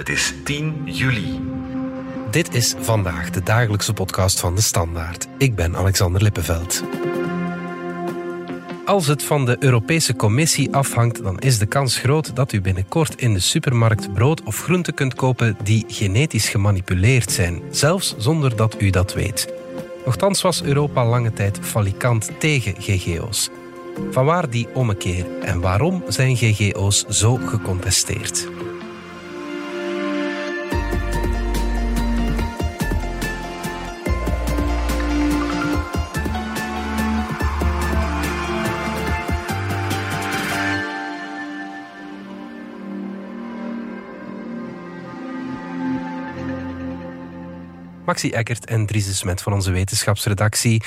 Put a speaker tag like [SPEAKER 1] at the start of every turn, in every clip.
[SPEAKER 1] Het is 10 juli.
[SPEAKER 2] Dit is vandaag de dagelijkse podcast van de Standaard. Ik ben Alexander Lippenveld. Als het van de Europese Commissie afhangt, dan is de kans groot dat u binnenkort in de supermarkt brood of groenten kunt kopen die genetisch gemanipuleerd zijn, zelfs zonder dat u dat weet. Nochtans was Europa lange tijd falikant tegen GGO's. Vanwaar die ommekeer en waarom zijn GGO's zo gecontesteerd? Maxi Eckert en Dries Smet van onze wetenschapsredactie.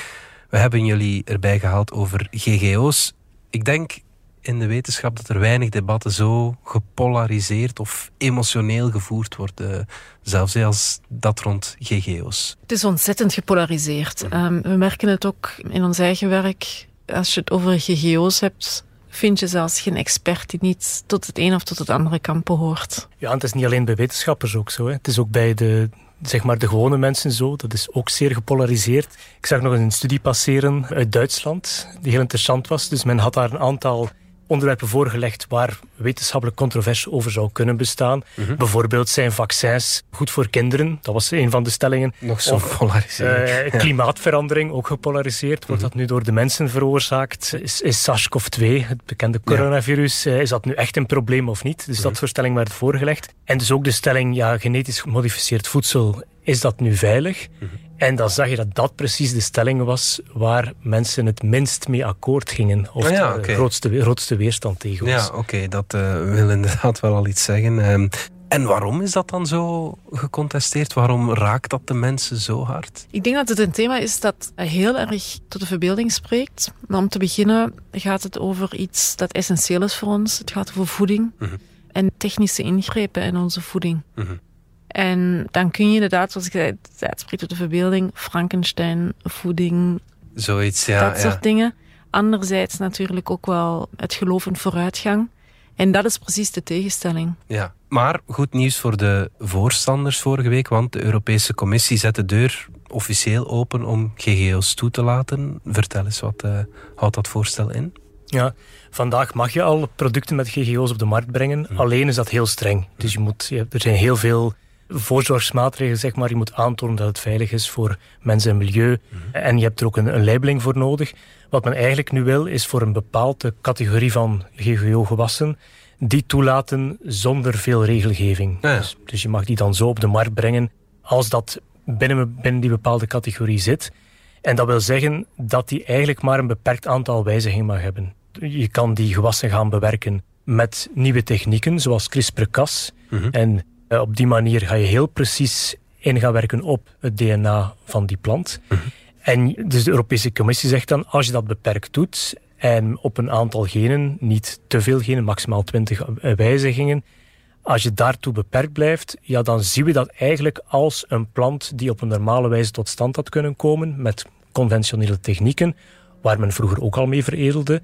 [SPEAKER 2] We hebben jullie erbij gehaald over GGO's. Ik denk in de wetenschap dat er weinig debatten zo gepolariseerd of emotioneel gevoerd worden, zelfs als dat rond GGO's.
[SPEAKER 3] Het is ontzettend gepolariseerd. Um, we merken het ook in ons eigen werk. Als je het over GGO's hebt, vind je zelfs geen expert die niet tot het een of tot het andere kamp behoort.
[SPEAKER 4] Ja, het is niet alleen bij wetenschappers ook zo. Hè. Het is ook bij de, zeg maar de gewone mensen zo. Dat is ook zeer gepolariseerd. Ik zag nog een studie passeren uit Duitsland, die heel interessant was. Dus men had daar een aantal onderwerpen voorgelegd waar wetenschappelijk controverse over zou kunnen bestaan.
[SPEAKER 2] Mhm.
[SPEAKER 4] Bijvoorbeeld zijn vaccins goed voor kinderen? Dat was een van de stellingen.
[SPEAKER 2] Nog zo gepolariseerd.
[SPEAKER 4] eh, klimaatverandering, ook gepolariseerd. Wordt dat nu door de mensen veroorzaakt? Is, is SARS-CoV-2, het bekende coronavirus, eh, is dat nu echt een probleem of niet? Dus dat soort stellingen werd voorgelegd. En dus ook de stelling, ja, genetisch gemodificeerd voedsel, is dat nu veilig? En dan zag je dat dat precies de stelling was waar mensen het minst mee akkoord gingen. Of
[SPEAKER 2] Ah ja,
[SPEAKER 4] de grootste, grootste weerstand tegen was.
[SPEAKER 2] Ja, oké, dat eh, wil inderdaad wel al iets zeggen. Ehm, en waarom is dat dan zo gecontesteerd? Waarom raakt dat de mensen zo hard?
[SPEAKER 3] Ik denk dat het een thema is dat heel erg tot de verbeelding spreekt. Maar om te beginnen gaat het over iets dat essentieel is voor ons. Het gaat over voeding
[SPEAKER 2] Mhm.
[SPEAKER 3] en technische ingrepen in onze voeding.
[SPEAKER 2] Mhm.
[SPEAKER 3] En dan kun je inderdaad, zoals ik zei, het spreekt tot de verbeelding, Frankenstein, voeding,
[SPEAKER 2] Zoiets, ja.
[SPEAKER 3] dat
[SPEAKER 2] ja.
[SPEAKER 3] soort dingen. Anderzijds natuurlijk ook wel het geloof in vooruitgang. En dat is precies de tegenstelling.
[SPEAKER 2] Ja, maar goed nieuws voor de voorstanders vorige week, want de Europese Commissie zet de deur officieel open om GGO's toe te laten. Vertel eens, wat eh, houdt dat voorstel in?
[SPEAKER 4] Ja, vandaag mag je al producten met GGO's op de markt brengen. Alleen is dat heel streng. Dus je moet, je, er zijn heel veel voorzorgsmaatregelen, zeg maar. Je moet aantonen dat het veilig is voor mensen en milieu. En je hebt er ook een, een labeling voor nodig. Wat men eigenlijk nu wil, is voor een bepaalde categorie van GGO-gewassen die toelaten zonder veel regelgeving.
[SPEAKER 2] Ja.
[SPEAKER 4] Dus, dus je mag die dan zo op de markt brengen als dat binnen, binnen die bepaalde categorie zit. En dat wil zeggen dat die eigenlijk maar een beperkt aantal wijzigingen mag hebben. Je kan die gewassen gaan bewerken met nieuwe technieken, zoals CRISPR-Cas.
[SPEAKER 2] Mhm.
[SPEAKER 4] En op die manier ga je heel precies in gaan werken op het DNA van die plant. En dus de Europese Commissie zegt dan, als je dat beperkt doet en op een aantal genen, niet te veel genen, maximaal 20 eh, wijzigingen, als je daartoe beperkt blijft, ja, dan zien we dat eigenlijk als een plant die op een normale wijze tot stand had kunnen komen met conventionele technieken, waar men vroeger ook al mee veredelde.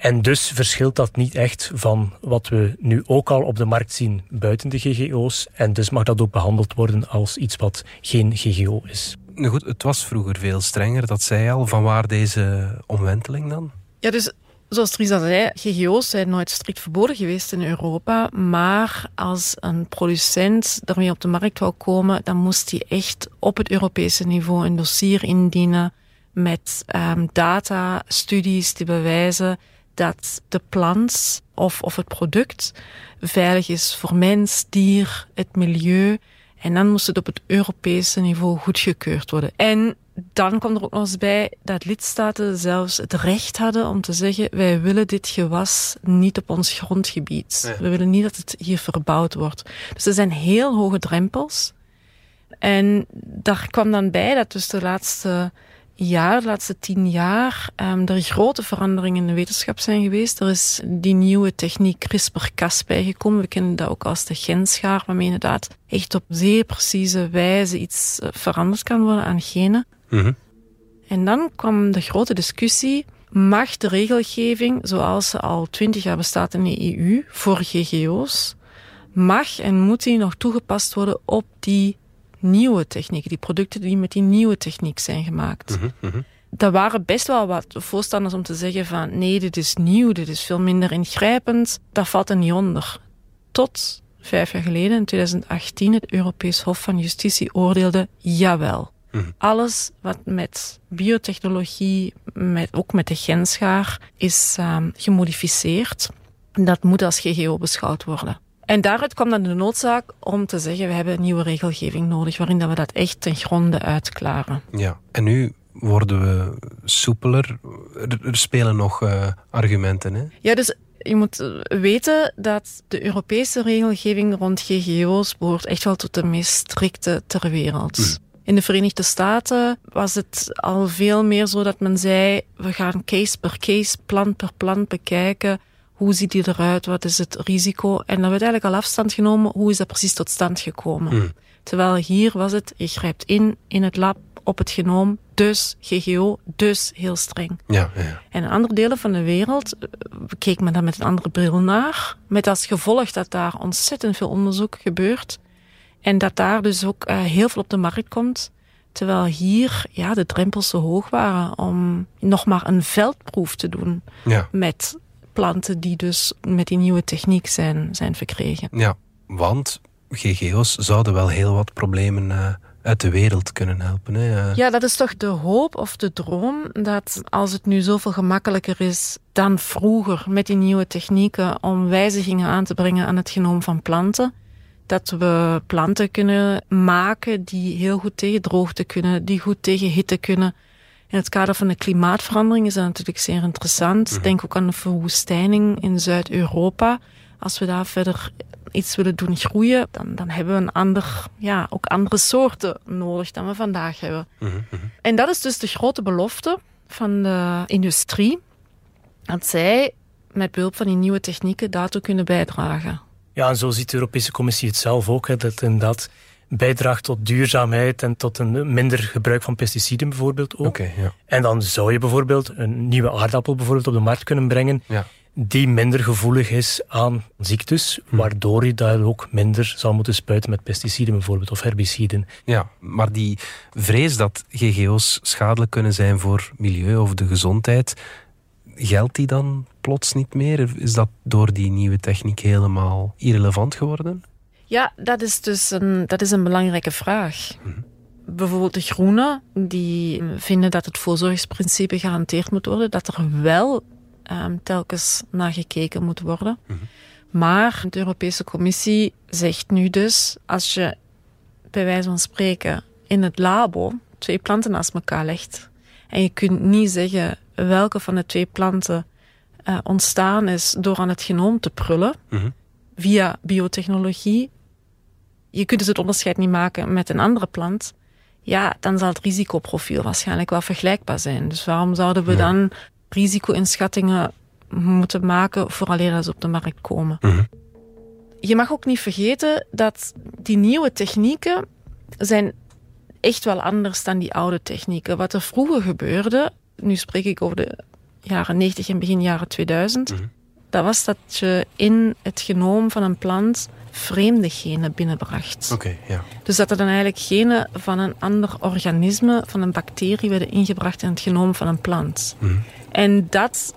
[SPEAKER 4] En dus verschilt dat niet echt van wat we nu ook al op de markt zien buiten de GGO's. En dus mag dat ook behandeld worden als iets wat geen GGO is.
[SPEAKER 2] Nu goed, het was vroeger veel strenger, dat zei je al. Vanwaar deze omwenteling dan?
[SPEAKER 3] Ja, dus zoals Theresa zei, GGO's zijn nooit strikt verboden geweest in Europa. Maar als een producent ermee op de markt wou komen, dan moest hij echt op het Europese niveau een dossier indienen met ehm, data, studies die bewijzen dat de plant of, of het product veilig is voor mens, dier, het milieu. En dan moest het op het Europese niveau goedgekeurd worden. En dan kwam er ook nog eens bij dat lidstaten zelfs het recht hadden om te zeggen: wij willen dit gewas niet op ons grondgebied.
[SPEAKER 2] Ja.
[SPEAKER 3] We willen niet dat het hier verbouwd wordt. Dus er zijn heel hoge drempels. En daar kwam dan bij dat dus de laatste jaar, de laatste tien jaar, um, er grote veranderingen in de wetenschap zijn geweest. Er is die nieuwe techniek CRISPR-Cas bijgekomen. We kennen dat ook als de genschaar, waarmee inderdaad echt op zeer precieze wijze iets uh, veranderd kan worden aan genen.
[SPEAKER 2] Mhm.
[SPEAKER 3] En dan kwam de grote discussie, mag de regelgeving, zoals ze al twintig jaar bestaat in de EU, voor GGO's, mag en moet die nog toegepast worden op die nieuwe technieken, die producten die met die nieuwe techniek zijn gemaakt.
[SPEAKER 2] Mhm.
[SPEAKER 3] Er waren best wel wat voorstanders om te zeggen van nee, dit is nieuw, dit is veel minder ingrijpend. Dat valt er niet onder. Tot vijf jaar geleden, in 2018, het Europees Hof van Justitie oordeelde jawel.
[SPEAKER 2] Mhm.
[SPEAKER 3] Alles wat met biotechnologie, met, ook met de genschaar, is um, gemodificeerd, dat moet als GGO beschouwd worden. En daaruit kwam dan de noodzaak om te zeggen, we hebben een nieuwe regelgeving nodig, waarin dat we dat echt ten gronde uitklaren.
[SPEAKER 2] Ja, en nu worden we soepeler. Er, spelen nog uh, argumenten, hè?
[SPEAKER 3] Ja, dus je moet weten dat de Europese regelgeving rond GGO's behoort echt wel tot de meest strikte ter wereld. Mm. In de Verenigde Staten was het al veel meer zo dat men zei, we gaan case per case, plant per plant bekijken. Hoe ziet die eruit? Wat is het risico? En dan werd eigenlijk al afstand genomen, hoe is dat precies tot stand gekomen?
[SPEAKER 2] Mm.
[SPEAKER 3] Terwijl hier was het, je grijpt in, in het lab, op het genoom, dus GGO, dus heel streng.
[SPEAKER 2] Ja, ja.
[SPEAKER 3] En in andere delen van de wereld keek men daar met een andere bril naar. Met als gevolg dat daar ontzettend veel onderzoek gebeurt. En dat daar dus ook uh, heel veel op de markt komt. Terwijl hier ja, de drempels zo hoog waren om nog maar een veldproef te doen.
[SPEAKER 2] Ja.
[SPEAKER 3] Met planten die dus met die nieuwe techniek zijn, zijn verkregen.
[SPEAKER 2] Ja, want GGO's zouden wel heel wat problemen uh, uit de wereld kunnen helpen. Hè?
[SPEAKER 3] Ja, dat is toch de hoop of de droom dat als het nu zoveel gemakkelijker is dan vroeger met die nieuwe technieken om wijzigingen aan te brengen aan het genoom van planten, dat we planten kunnen maken die heel goed tegen droogte kunnen, die goed tegen hitte kunnen. In het kader van de klimaatverandering is dat natuurlijk zeer interessant.
[SPEAKER 2] Mhm.
[SPEAKER 3] Denk ook aan de verwoestijning in Zuid-Europa. Als we daar verder iets willen doen groeien, dan, dan hebben we een ander, ja, ook andere soorten nodig dan we vandaag hebben.
[SPEAKER 2] Mhm, mhm.
[SPEAKER 3] En dat is dus de grote belofte van de industrie, dat zij met behulp van die nieuwe technieken daartoe kunnen bijdragen.
[SPEAKER 4] Ja, en zo ziet de Europese Commissie het zelf ook, hè, dat inderdaad bijdraagt tot duurzaamheid en tot een minder gebruik van pesticiden bijvoorbeeld ook.
[SPEAKER 2] Ja.
[SPEAKER 4] En dan zou je bijvoorbeeld een nieuwe aardappel bijvoorbeeld op de markt kunnen brengen
[SPEAKER 2] Ja.
[SPEAKER 4] die minder gevoelig is aan ziektes, waardoor je daar ook minder zal moeten spuiten met pesticiden bijvoorbeeld of herbiciden.
[SPEAKER 2] Ja, maar die vrees dat GGO's schadelijk kunnen zijn voor milieu of de gezondheid, geldt die dan plots niet meer? Is dat door die nieuwe techniek helemaal irrelevant geworden?
[SPEAKER 3] Ja, dat is dus een, dat is een belangrijke vraag. Bijvoorbeeld de Groenen, die vinden dat het voorzorgsprincipe gehanteerd moet worden, dat er wel um, telkens naar gekeken moet worden. Maar de Europese Commissie zegt nu dus, als je bij wijze van spreken in het labo twee planten naast elkaar legt en je kunt niet zeggen welke van de twee planten uh, ontstaan is door aan het genoom te prullen
[SPEAKER 2] Mhm.
[SPEAKER 3] via biotechnologie, je kunt dus het onderscheid niet maken met een andere plant, ja, dan zal het risicoprofiel waarschijnlijk wel vergelijkbaar zijn. Dus waarom zouden we
[SPEAKER 2] Ja.
[SPEAKER 3] dan risico-inschattingen moeten maken vooraleer ze op de markt komen?
[SPEAKER 2] Mhm.
[SPEAKER 3] Je mag ook niet vergeten dat die nieuwe technieken zijn echt wel anders dan die oude technieken. Wat er vroeger gebeurde, nu spreek ik over de jaren 90 en begin jaren 2000,
[SPEAKER 2] Mhm.
[SPEAKER 3] dat was dat je in het genoom van een plant vreemde genen binnenbracht.
[SPEAKER 2] Oké, ja.
[SPEAKER 3] Dus dat er dan eigenlijk genen van een ander organisme, van een bacterie, werden ingebracht in het genoom van een plant.
[SPEAKER 2] Mhm.
[SPEAKER 3] En dat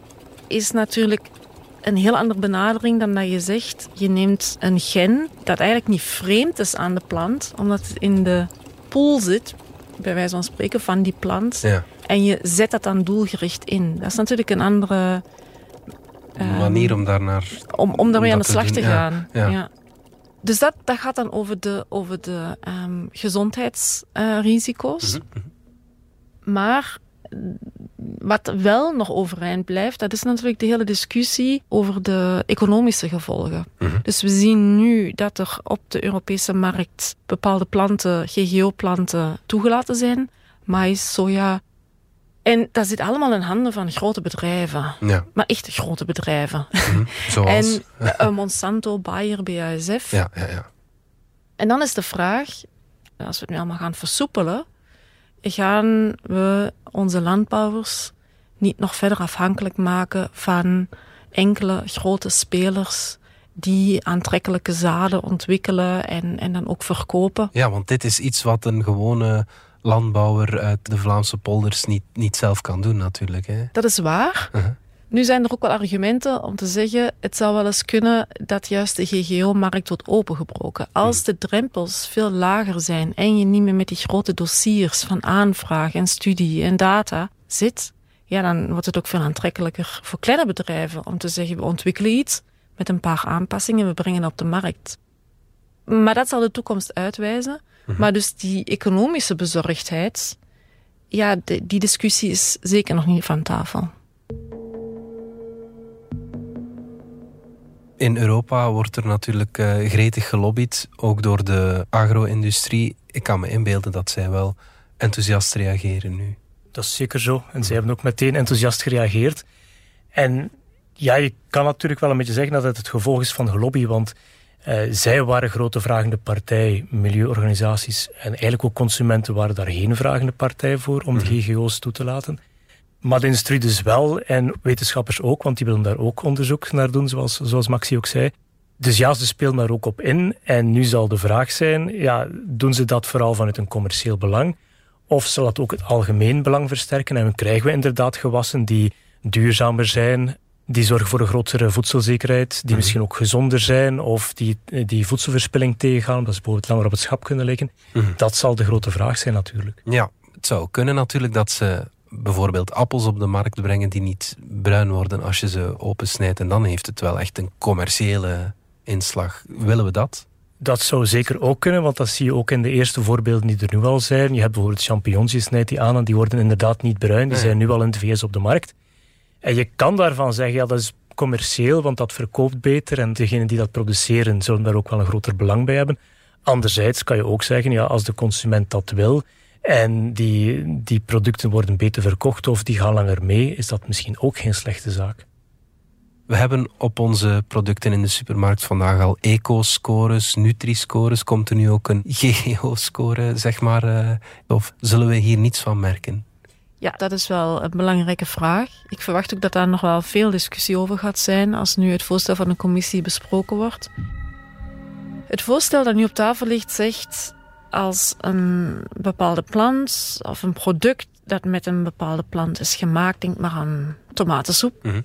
[SPEAKER 3] is natuurlijk een heel andere benadering dan dat je zegt, je neemt een gen dat eigenlijk niet vreemd is aan de plant, omdat het in de pool zit, bij wijze van spreken, van die plant.
[SPEAKER 2] ja.
[SPEAKER 3] En je zet dat dan doelgericht in. Dat is natuurlijk een andere... ehm,
[SPEAKER 2] manier om daarnaar...
[SPEAKER 3] om, om daarmee
[SPEAKER 2] om
[SPEAKER 3] aan de
[SPEAKER 2] dat te
[SPEAKER 3] slag te,
[SPEAKER 2] doen, ja,
[SPEAKER 3] gaan.
[SPEAKER 2] ja.
[SPEAKER 3] Dus dat, dat gaat dan over de, over de ehm, gezondheidsrisico's.
[SPEAKER 2] Mhm, mhm.
[SPEAKER 3] Maar wat wel nog overeind blijft, dat is natuurlijk de hele discussie over de economische gevolgen.
[SPEAKER 2] Mhm.
[SPEAKER 3] Dus we zien nu dat er op de Europese markt bepaalde planten, GGO-planten, toegelaten zijn. Mais, soja. En dat zit allemaal in handen van grote bedrijven.
[SPEAKER 2] Ja,
[SPEAKER 3] Maar echt grote bedrijven.
[SPEAKER 2] mhm. zoals...
[SPEAKER 3] En eh, Monsanto, Bayer, BASF.
[SPEAKER 2] Ja, ja, ja.
[SPEAKER 3] En dan is de vraag, als we het nu allemaal gaan versoepelen, gaan we onze landbouwers niet nog verder afhankelijk maken van enkele grote spelers die aantrekkelijke zaden ontwikkelen en, en dan ook verkopen.
[SPEAKER 2] Ja, want dit is iets wat een gewone landbouwer uit de Vlaamse polders niet, niet zelf kan doen natuurlijk. Hè?
[SPEAKER 3] Dat is waar.
[SPEAKER 2] Uh-huh.
[SPEAKER 3] Nu zijn er ook wel argumenten om te zeggen, het zou wel eens kunnen dat juist de GGO-markt wordt opengebroken. Als de drempels veel lager zijn en je niet meer met die grote dossiers van aanvraag en studie en data zit, ja, dan wordt het ook veel aantrekkelijker voor kleine bedrijven om te zeggen, we ontwikkelen iets met een paar aanpassingen, we brengen het op de markt. Maar dat zal de toekomst uitwijzen. Maar dus die economische bezorgdheid, ja, die discussie is zeker nog niet van tafel.
[SPEAKER 2] In Europa wordt er natuurlijk uh, gretig gelobbyd, ook door de agro-industrie. Ik kan me inbeelden dat zij wel enthousiast reageren nu.
[SPEAKER 4] Dat is zeker zo. En zij hebben ook meteen enthousiast gereageerd. En ja, je kan natuurlijk wel een beetje zeggen dat het het gevolg is van gelobby, want uh, zij waren grote vragende partij, milieuorganisaties en eigenlijk ook consumenten waren daar geen vragende partij voor om de mhm. GGO's toe te laten. Maar de industrie dus wel en wetenschappers ook, want die willen daar ook onderzoek naar doen, zoals, zoals Maxi ook zei. Dus ja, ze spelen daar ook op in. En nu zal de vraag zijn, ja, doen ze dat vooral vanuit een commercieel belang? Of zal dat ook het algemeen belang versterken? En krijgen we inderdaad gewassen die duurzamer zijn, die zorgen voor een grotere voedselzekerheid, die mhm. misschien ook gezonder zijn of die, die voedselverspilling tegengaan, omdat ze bijvoorbeeld langer op het schap kunnen liggen. Mhm. Dat zal de grote vraag zijn natuurlijk.
[SPEAKER 2] Ja, het zou kunnen natuurlijk dat ze bijvoorbeeld appels op de markt brengen die niet bruin worden als je ze opensnijdt. En dan heeft het wel echt een commerciële inslag. Willen we dat?
[SPEAKER 4] Dat zou zeker ook kunnen, want dat zie je ook in de eerste voorbeelden die er nu al zijn. Je hebt bijvoorbeeld champignons, je snijdt die aan en die worden inderdaad niet bruin. Die zijn nu al in de VS op de markt. En je kan daarvan zeggen, ja, dat is commercieel, want dat verkoopt beter en degenen die dat produceren zullen daar ook wel een groter belang bij hebben. Anderzijds kan je ook zeggen, ja, als de consument dat wil en die, die producten worden beter verkocht of die gaan langer mee, is dat misschien ook geen slechte zaak.
[SPEAKER 2] We hebben op onze producten in de supermarkt vandaag al eco-scores, Nutri-scores. Komt er nu ook een GGO-score, zeg maar? Eh, of zullen we hier niets van merken?
[SPEAKER 3] Ja, dat is wel een belangrijke vraag. Ik verwacht ook dat daar nog wel veel discussie over gaat zijn als nu het voorstel van de commissie besproken wordt. Het voorstel dat nu op tafel ligt zegt als een bepaalde plant of een product dat met een bepaalde plant is gemaakt, denk maar aan tomatensoep. Mhm.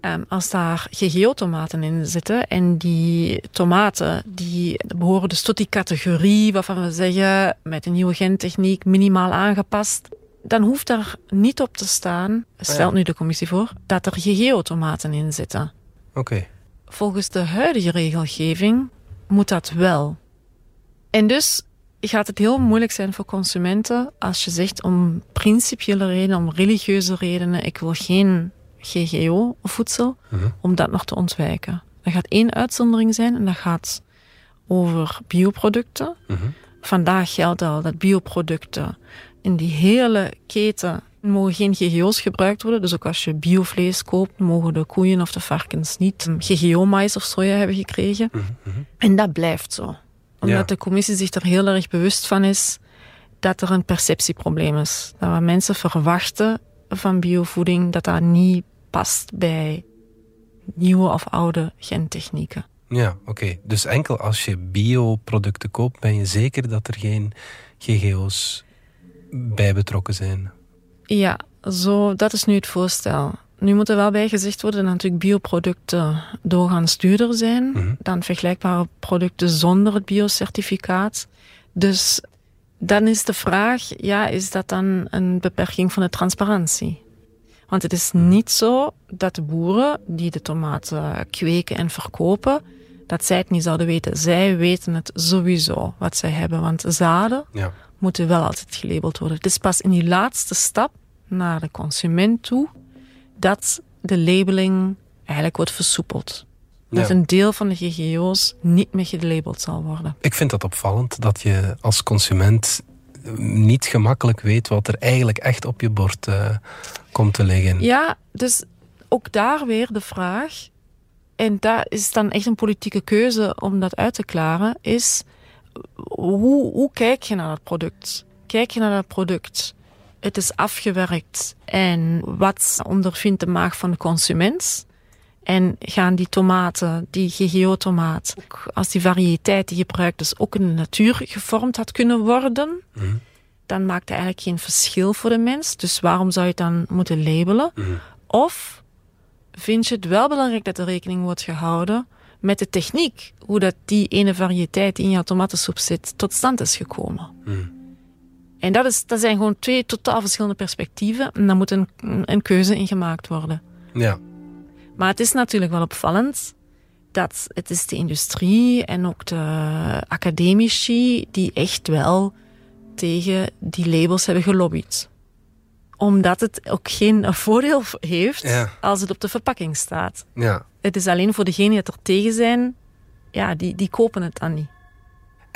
[SPEAKER 3] Ehm, als daar GGO-tomaten in zitten en die tomaten die behoren dus tot die categorie waarvan we zeggen met een nieuwe gentechniek minimaal aangepast, dan hoeft er niet op te staan, stelt nu de commissie voor, dat er GGO-tomaten in zitten.
[SPEAKER 2] Oké.
[SPEAKER 3] Volgens de huidige regelgeving moet dat wel. En dus gaat het heel moeilijk zijn voor consumenten als je zegt om principiële redenen, om religieuze redenen, ik wil geen GGO-voedsel, mhm. om dat nog te ontwijken. Er gaat één uitzondering zijn en dat gaat over bioproducten. Mhm. Vandaag geldt al dat bioproducten in die hele keten mogen geen GGO's gebruikt worden. Dus ook als je biovlees koopt, mogen de koeien of de varkens niet GGO-mais of soja hebben gekregen. Mhm, mhm. En dat blijft zo. Omdat de commissie zich er heel erg bewust van is dat er een perceptieprobleem is. Dat wat mensen verwachten van biovoeding, dat dat niet past bij nieuwe of oude gentechnieken.
[SPEAKER 2] Ja, oké. Dus enkel als je bioproducten koopt, ben je zeker dat er geen GGO's bij betrokken zijn.
[SPEAKER 3] Ja, zo, dat is nu het voorstel. Nu moet er wel bij gezegd worden dat natuurlijk bioproducten doorgaans duurder zijn mhm. dan vergelijkbare producten zonder het biocertificaat. Dus dan is de vraag, ja, is dat dan een beperking van de transparantie? Want het is mhm. niet zo dat de boeren die de tomaten kweken en verkopen, dat zij het niet zouden weten. Zij weten het sowieso wat zij hebben, want zaden ja moeten wel altijd gelabeld worden. Het is pas in die laatste stap naar de consument toe dat de labeling eigenlijk wordt versoepeld. Dat een deel van de GGO's niet meer gelabeld zal worden.
[SPEAKER 2] Ik vind dat opvallend dat je als consument niet gemakkelijk weet wat er eigenlijk echt op je bord uh, komt te liggen.
[SPEAKER 3] Ja, dus ook daar weer de vraag, en daar is dan echt een politieke keuze om dat uit te klaren, is hoe, hoe kijk je naar dat product? Kijk je naar dat product, het is afgewerkt en wat ondervindt de maag van de consument? En gaan die tomaten, die GGO-tomaat, als die variëteit die gebruikt is ook in de natuur gevormd had kunnen worden, mm. dan maakt het eigenlijk geen verschil voor de mens. Dus waarom zou je het dan moeten labelen? Mm. Of vind je het wel belangrijk dat er rekening wordt gehouden met de techniek, hoe dat die ene variëteit in jouw tomatensoep zit tot stand is gekomen? Mm. En dat, is, dat zijn gewoon twee totaal verschillende perspectieven. En daar moet een, een keuze in gemaakt worden.
[SPEAKER 2] Ja.
[SPEAKER 3] Maar het is natuurlijk wel opvallend dat het is de industrie en ook de academici die echt wel tegen die labels hebben gelobbyd. Omdat het ook geen voordeel heeft als het op de verpakking staat.
[SPEAKER 2] Ja.
[SPEAKER 3] Het is alleen voor degenen die er tegen zijn, ja, die, die kopen het dan niet.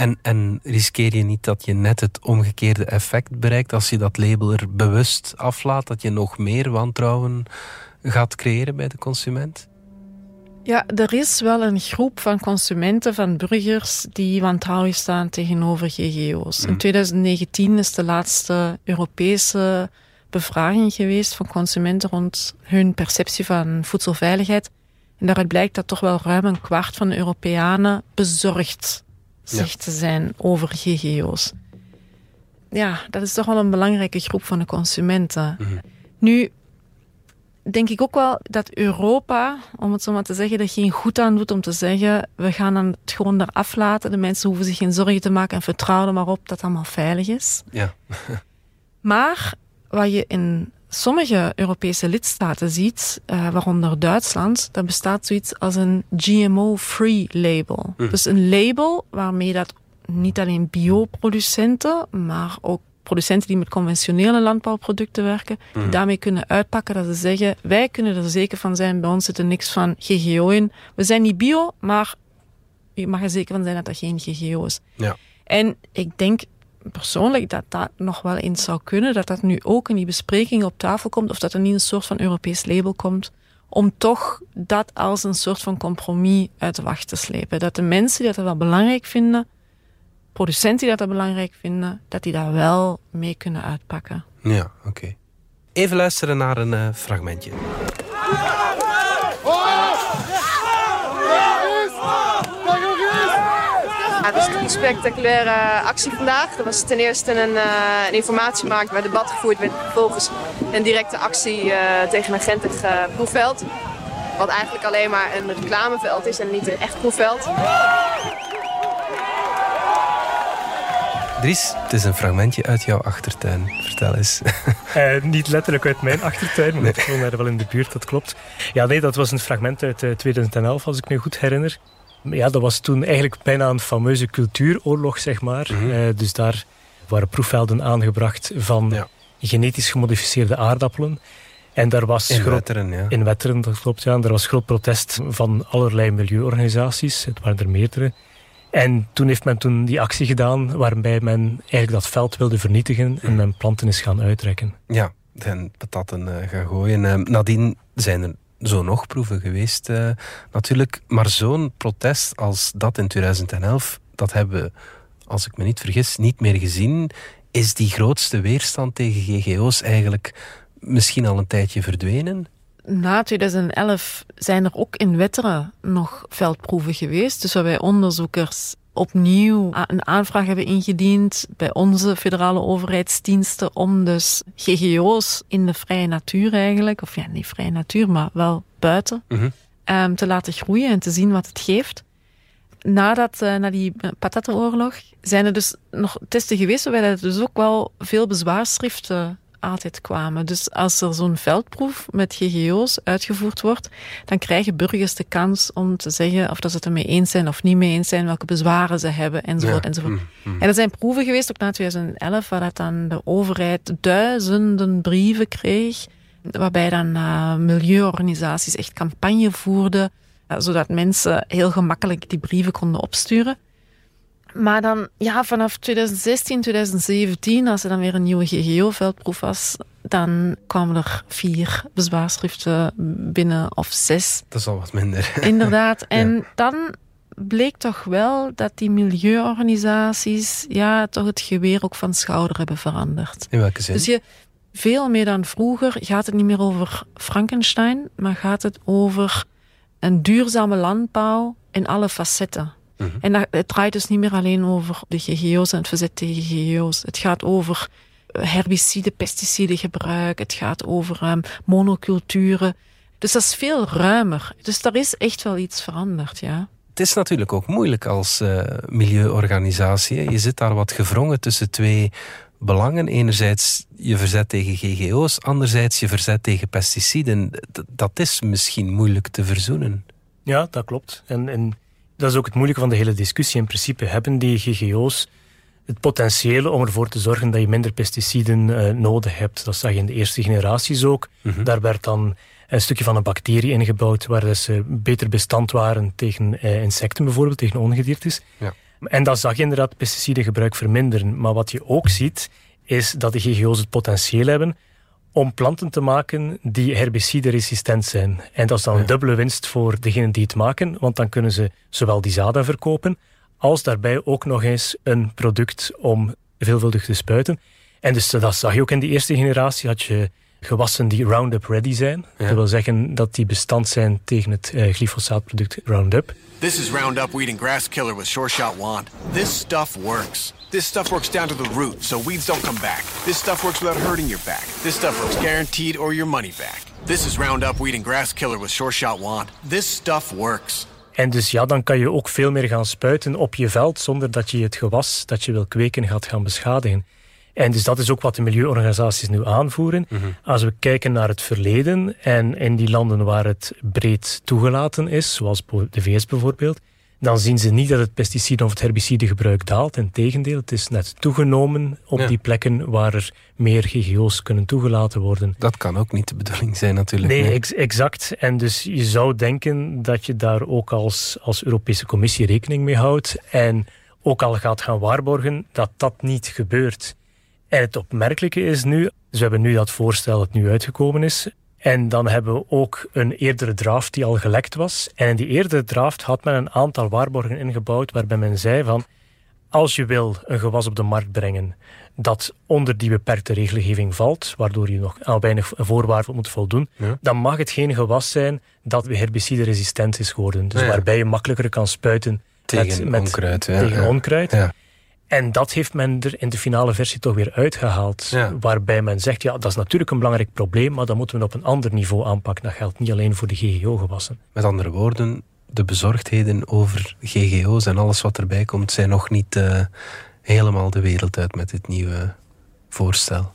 [SPEAKER 2] En, en riskeer je niet dat je net het omgekeerde effect bereikt als je dat label er bewust aflaat, dat je nog meer wantrouwen gaat creëren bij de consument?
[SPEAKER 3] Ja, er is wel een groep van consumenten, van burgers, die wantrouwig staan tegenover GGO's. In 2019 mhm. is de laatste Europese bevraging geweest van consumenten rond hun perceptie van voedselveiligheid. En daaruit blijkt dat toch wel ruim een kwart van de Europeanen bezorgd zegt te zijn over GGO's. Ja, dat is toch wel een belangrijke groep van de consumenten. Mhm. Nu, denk ik ook wel dat Europa, om het zo maar te zeggen, er geen goed aan doet om te zeggen, we gaan het gewoon eraf laten. De mensen hoeven zich geen zorgen te maken en vertrouwen er maar op dat het allemaal veilig is.
[SPEAKER 2] Ja.
[SPEAKER 3] maar wat je in sommige Europese lidstaten ziet, uh, waaronder Duitsland, daar bestaat zoiets als een GMO-free label. Hm. Dus een label waarmee dat niet alleen bioproducenten, maar ook producenten die met conventionele landbouwproducten werken, die hm. daarmee kunnen uitpakken dat ze zeggen, wij kunnen er zeker van zijn, bij ons zit er niks van GGO in. We zijn niet bio, maar je mag er zeker van zijn dat dat geen GGO is.
[SPEAKER 2] Ja.
[SPEAKER 3] En ik denk persoonlijk dat dat nog wel eens zou kunnen, dat dat nu ook in die bespreking op tafel komt, of dat er niet een soort van Europees label komt, om toch dat als een soort van compromis uit de wacht te slepen. Dat de mensen die dat wel belangrijk vinden, producenten die dat belangrijk vinden, dat die daar wel mee kunnen uitpakken.
[SPEAKER 2] Ja, oké. Even luisteren naar een uh, fragmentje.
[SPEAKER 5] Het is een spectaculaire actie vandaag. Er was ten eerste een, uh, een informatiemarkt waar debat gevoerd werd. Vervolgens een directe actie uh, tegen een gentig uh, proefveld. Wat eigenlijk alleen maar een reclameveld is en niet een echt proefveld.
[SPEAKER 2] Dries, het is een fragmentje uit jouw achtertuin. Vertel eens.
[SPEAKER 4] Uh, niet letterlijk uit mijn achtertuin, maar nee. ik woon daar wel in de buurt, dat klopt. Ja, nee, dat was een fragment uit 2011, als ik me goed herinner. Ja, dat was toen eigenlijk bijna een fameuze cultuuroorlog, zeg maar. Mhm. Eh, dus daar waren proefvelden aangebracht van genetisch gemodificeerde aardappelen. En daar was
[SPEAKER 2] in Wetteren, ja.
[SPEAKER 4] In Wetteren, dat klopt, ja. En daar was groot protest van allerlei milieuorganisaties. Het waren er meerdere. En toen heeft men toen die actie gedaan waarbij men eigenlijk dat veld wilde vernietigen en men planten is gaan uitrekken.
[SPEAKER 2] Ja, en patatten uh, gaan gooien. Uh, nadien zijn er zo nog proeven geweest uh, natuurlijk. Maar zo'n protest als dat in 2011, dat hebben we, als ik me niet vergis, niet meer gezien. Is die grootste weerstand tegen GGO's eigenlijk misschien al een tijdje verdwenen?
[SPEAKER 3] Na 2011 zijn er ook in Wetteren nog veldproeven geweest. Dus waarbij onderzoekers opnieuw een aanvraag hebben ingediend bij onze federale overheidsdiensten om dus GGO's in de vrije natuur eigenlijk, of ja, niet vrije natuur, maar wel buiten, mhm. um, te laten groeien en te zien wat het geeft. Nadat, uh, na die patatenoorlog, zijn er dus nog testen geweest waarbij er dus ook wel veel bezwaarschriften altijd kwamen. Dus als er zo'n veldproef met GGO's uitgevoerd wordt, dan krijgen burgers de kans om te zeggen of dat ze het ermee eens zijn of niet mee eens zijn, welke bezwaren ze hebben, enzovoort. enzovoort. Mm, mm. En er zijn proeven geweest, ook na 2011, waar dat dan de overheid duizenden brieven kreeg, waarbij dan uh, milieuorganisaties echt campagne voerden, uh, zodat mensen heel gemakkelijk die brieven konden opsturen. Maar dan, ja, vanaf 2016, 2017, als er dan weer een nieuwe GGO-veldproef was, dan kwamen er vier bezwaarschriften binnen, of zes.
[SPEAKER 2] Dat is al wat minder.
[SPEAKER 3] Inderdaad. En dan bleek toch wel dat die milieuorganisaties ja, toch het geweer ook van schouder hebben veranderd.
[SPEAKER 2] In welke zin?
[SPEAKER 3] Dus je, veel meer dan vroeger gaat het niet meer over Frankenstein, maar gaat het over een duurzame landbouw in alle facetten. Mhm. En dat, het draait dus niet meer alleen over de GGO's en het verzet tegen GGO's. Het gaat over herbicide, pesticidengebruik. Het gaat over um, monoculturen. Dus dat is veel ruimer. Dus daar is echt wel iets veranderd, ja.
[SPEAKER 2] Het is natuurlijk ook moeilijk als uh, milieuorganisatie. Je zit daar wat gevrongen tussen twee belangen. Enerzijds je verzet tegen GGO's, anderzijds je verzet tegen pesticiden. dat is misschien moeilijk te verzoenen.
[SPEAKER 4] Ja, dat klopt. En, en dat is ook het moeilijke van de hele discussie. In principe hebben die GGO's het potentieel om ervoor te zorgen dat je minder pesticiden uh, nodig hebt. Dat zag je in de eerste generaties ook. Mhm. Daar werd dan een stukje van een bacterie ingebouwd waar ze beter bestand waren tegen uh, insecten bijvoorbeeld, tegen ongediertes. Ja. En dat zag je inderdaad pesticidengebruik verminderen. Maar wat je ook ziet, is dat de GGO's het potentieel hebben om planten te maken die herbicide-resistent zijn. En dat is dan een dubbele winst voor degenen die het maken, want dan kunnen ze zowel die zaden verkopen, als daarbij ook nog eens een product om veelvuldig te spuiten. En dus dat zag je ook in die eerste generatie, had je gewassen die Roundup ready zijn. Dat wil zeggen dat die bestand zijn tegen het uh, glyfosaatproduct Roundup. This is Roundup Weed and Grass Killer with Sure Shot Wand. This stuff works. This stuff works down to the root, so weeds don't come back. This stuff works without hurting your back. This stuff works guaranteed or your money back. This is Roundup Weed and Grass Killer with Sure Shot Wand. This stuff works. En dus ja, dan kan je ook veel meer gaan spuiten op je veld zonder dat je het gewas dat je wil kweken gaat gaan beschadigen. En dus dat is ook wat de milieuorganisaties nu aanvoeren. Mhm. Als we kijken naar het verleden en in die landen waar het breed toegelaten is, zoals de VS bijvoorbeeld, dan zien ze niet dat het pesticide of het herbicidegebruik daalt. Integendeel, het is net toegenomen op die plekken waar er meer GGO's kunnen toegelaten worden.
[SPEAKER 2] Dat kan ook niet de bedoeling zijn natuurlijk.
[SPEAKER 4] Nee, exact. En dus je zou denken dat je daar ook als, als Europese Commissie rekening mee houdt en ook al gaat gaan waarborgen dat dat niet gebeurt. En het opmerkelijke is nu, dus we hebben nu dat voorstel dat nu uitgekomen is. En dan hebben we ook een eerdere draft die al gelekt was. En in die eerdere draft had men een aantal waarborgen ingebouwd waarbij men zei van als je wil een gewas op de markt brengen dat onder die beperkte regelgeving valt, waardoor je nog aan weinig voorwaarden moet voldoen, dan mag het geen gewas zijn dat herbicide resistent is geworden. Dus waarbij je makkelijker kan spuiten
[SPEAKER 2] tegen met, onkruid.
[SPEAKER 4] Tegen onkruid. En dat heeft men er in de finale versie toch weer uitgehaald. Waarbij men zegt, ja, dat is natuurlijk een belangrijk probleem, maar dat moeten we op een ander niveau aanpakken. Dat geldt niet alleen voor de GGO-gewassen.
[SPEAKER 2] Met andere woorden, de bezorgdheden over GGO's en alles wat erbij komt, zijn nog niet uh, helemaal de wereld uit met dit nieuwe voorstel.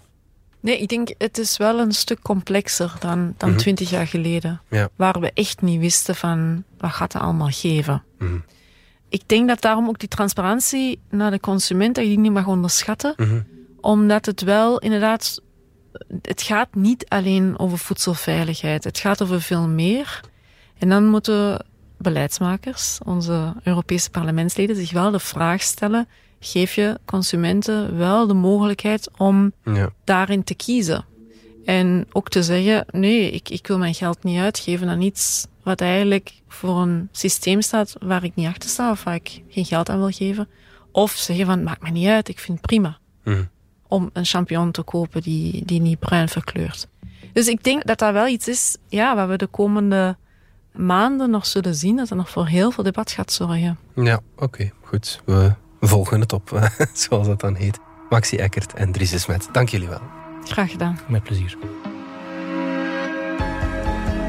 [SPEAKER 3] Nee, ik denk het is wel een stuk complexer dan, dan mhm. twintig jaar geleden. Ja. Waar we echt niet wisten van wat gaat het allemaal geven. Mm ik denk dat daarom ook die transparantie naar de consument, dat je die niet mag onderschatten. Mhm. Omdat het wel inderdaad, het gaat niet alleen over voedselveiligheid. Het gaat over veel meer. En dan moeten beleidsmakers, onze Europese parlementsleden, zich wel de vraag stellen, geef je consumenten wel de mogelijkheid om ja. daarin te kiezen. En ook te zeggen, nee, ik, ik wil mijn geld niet uitgeven aan iets wat eigenlijk voor een systeem staat waar ik niet achter sta of waar ik geen geld aan wil geven. Of zeggen van, maakt me niet uit, ik vind het prima. Mhm. Om een champignon te kopen die, die niet bruin verkleurt. Dus ik denk dat dat wel iets is ja, waar we de komende maanden nog zullen zien. Dat er nog voor heel veel debat gaat zorgen.
[SPEAKER 2] Ja, oké, goed. We volgen het op, zoals dat dan heet. Maxi Eckert en Dries Smet, dank jullie wel.
[SPEAKER 3] Graag gedaan.
[SPEAKER 4] Met plezier.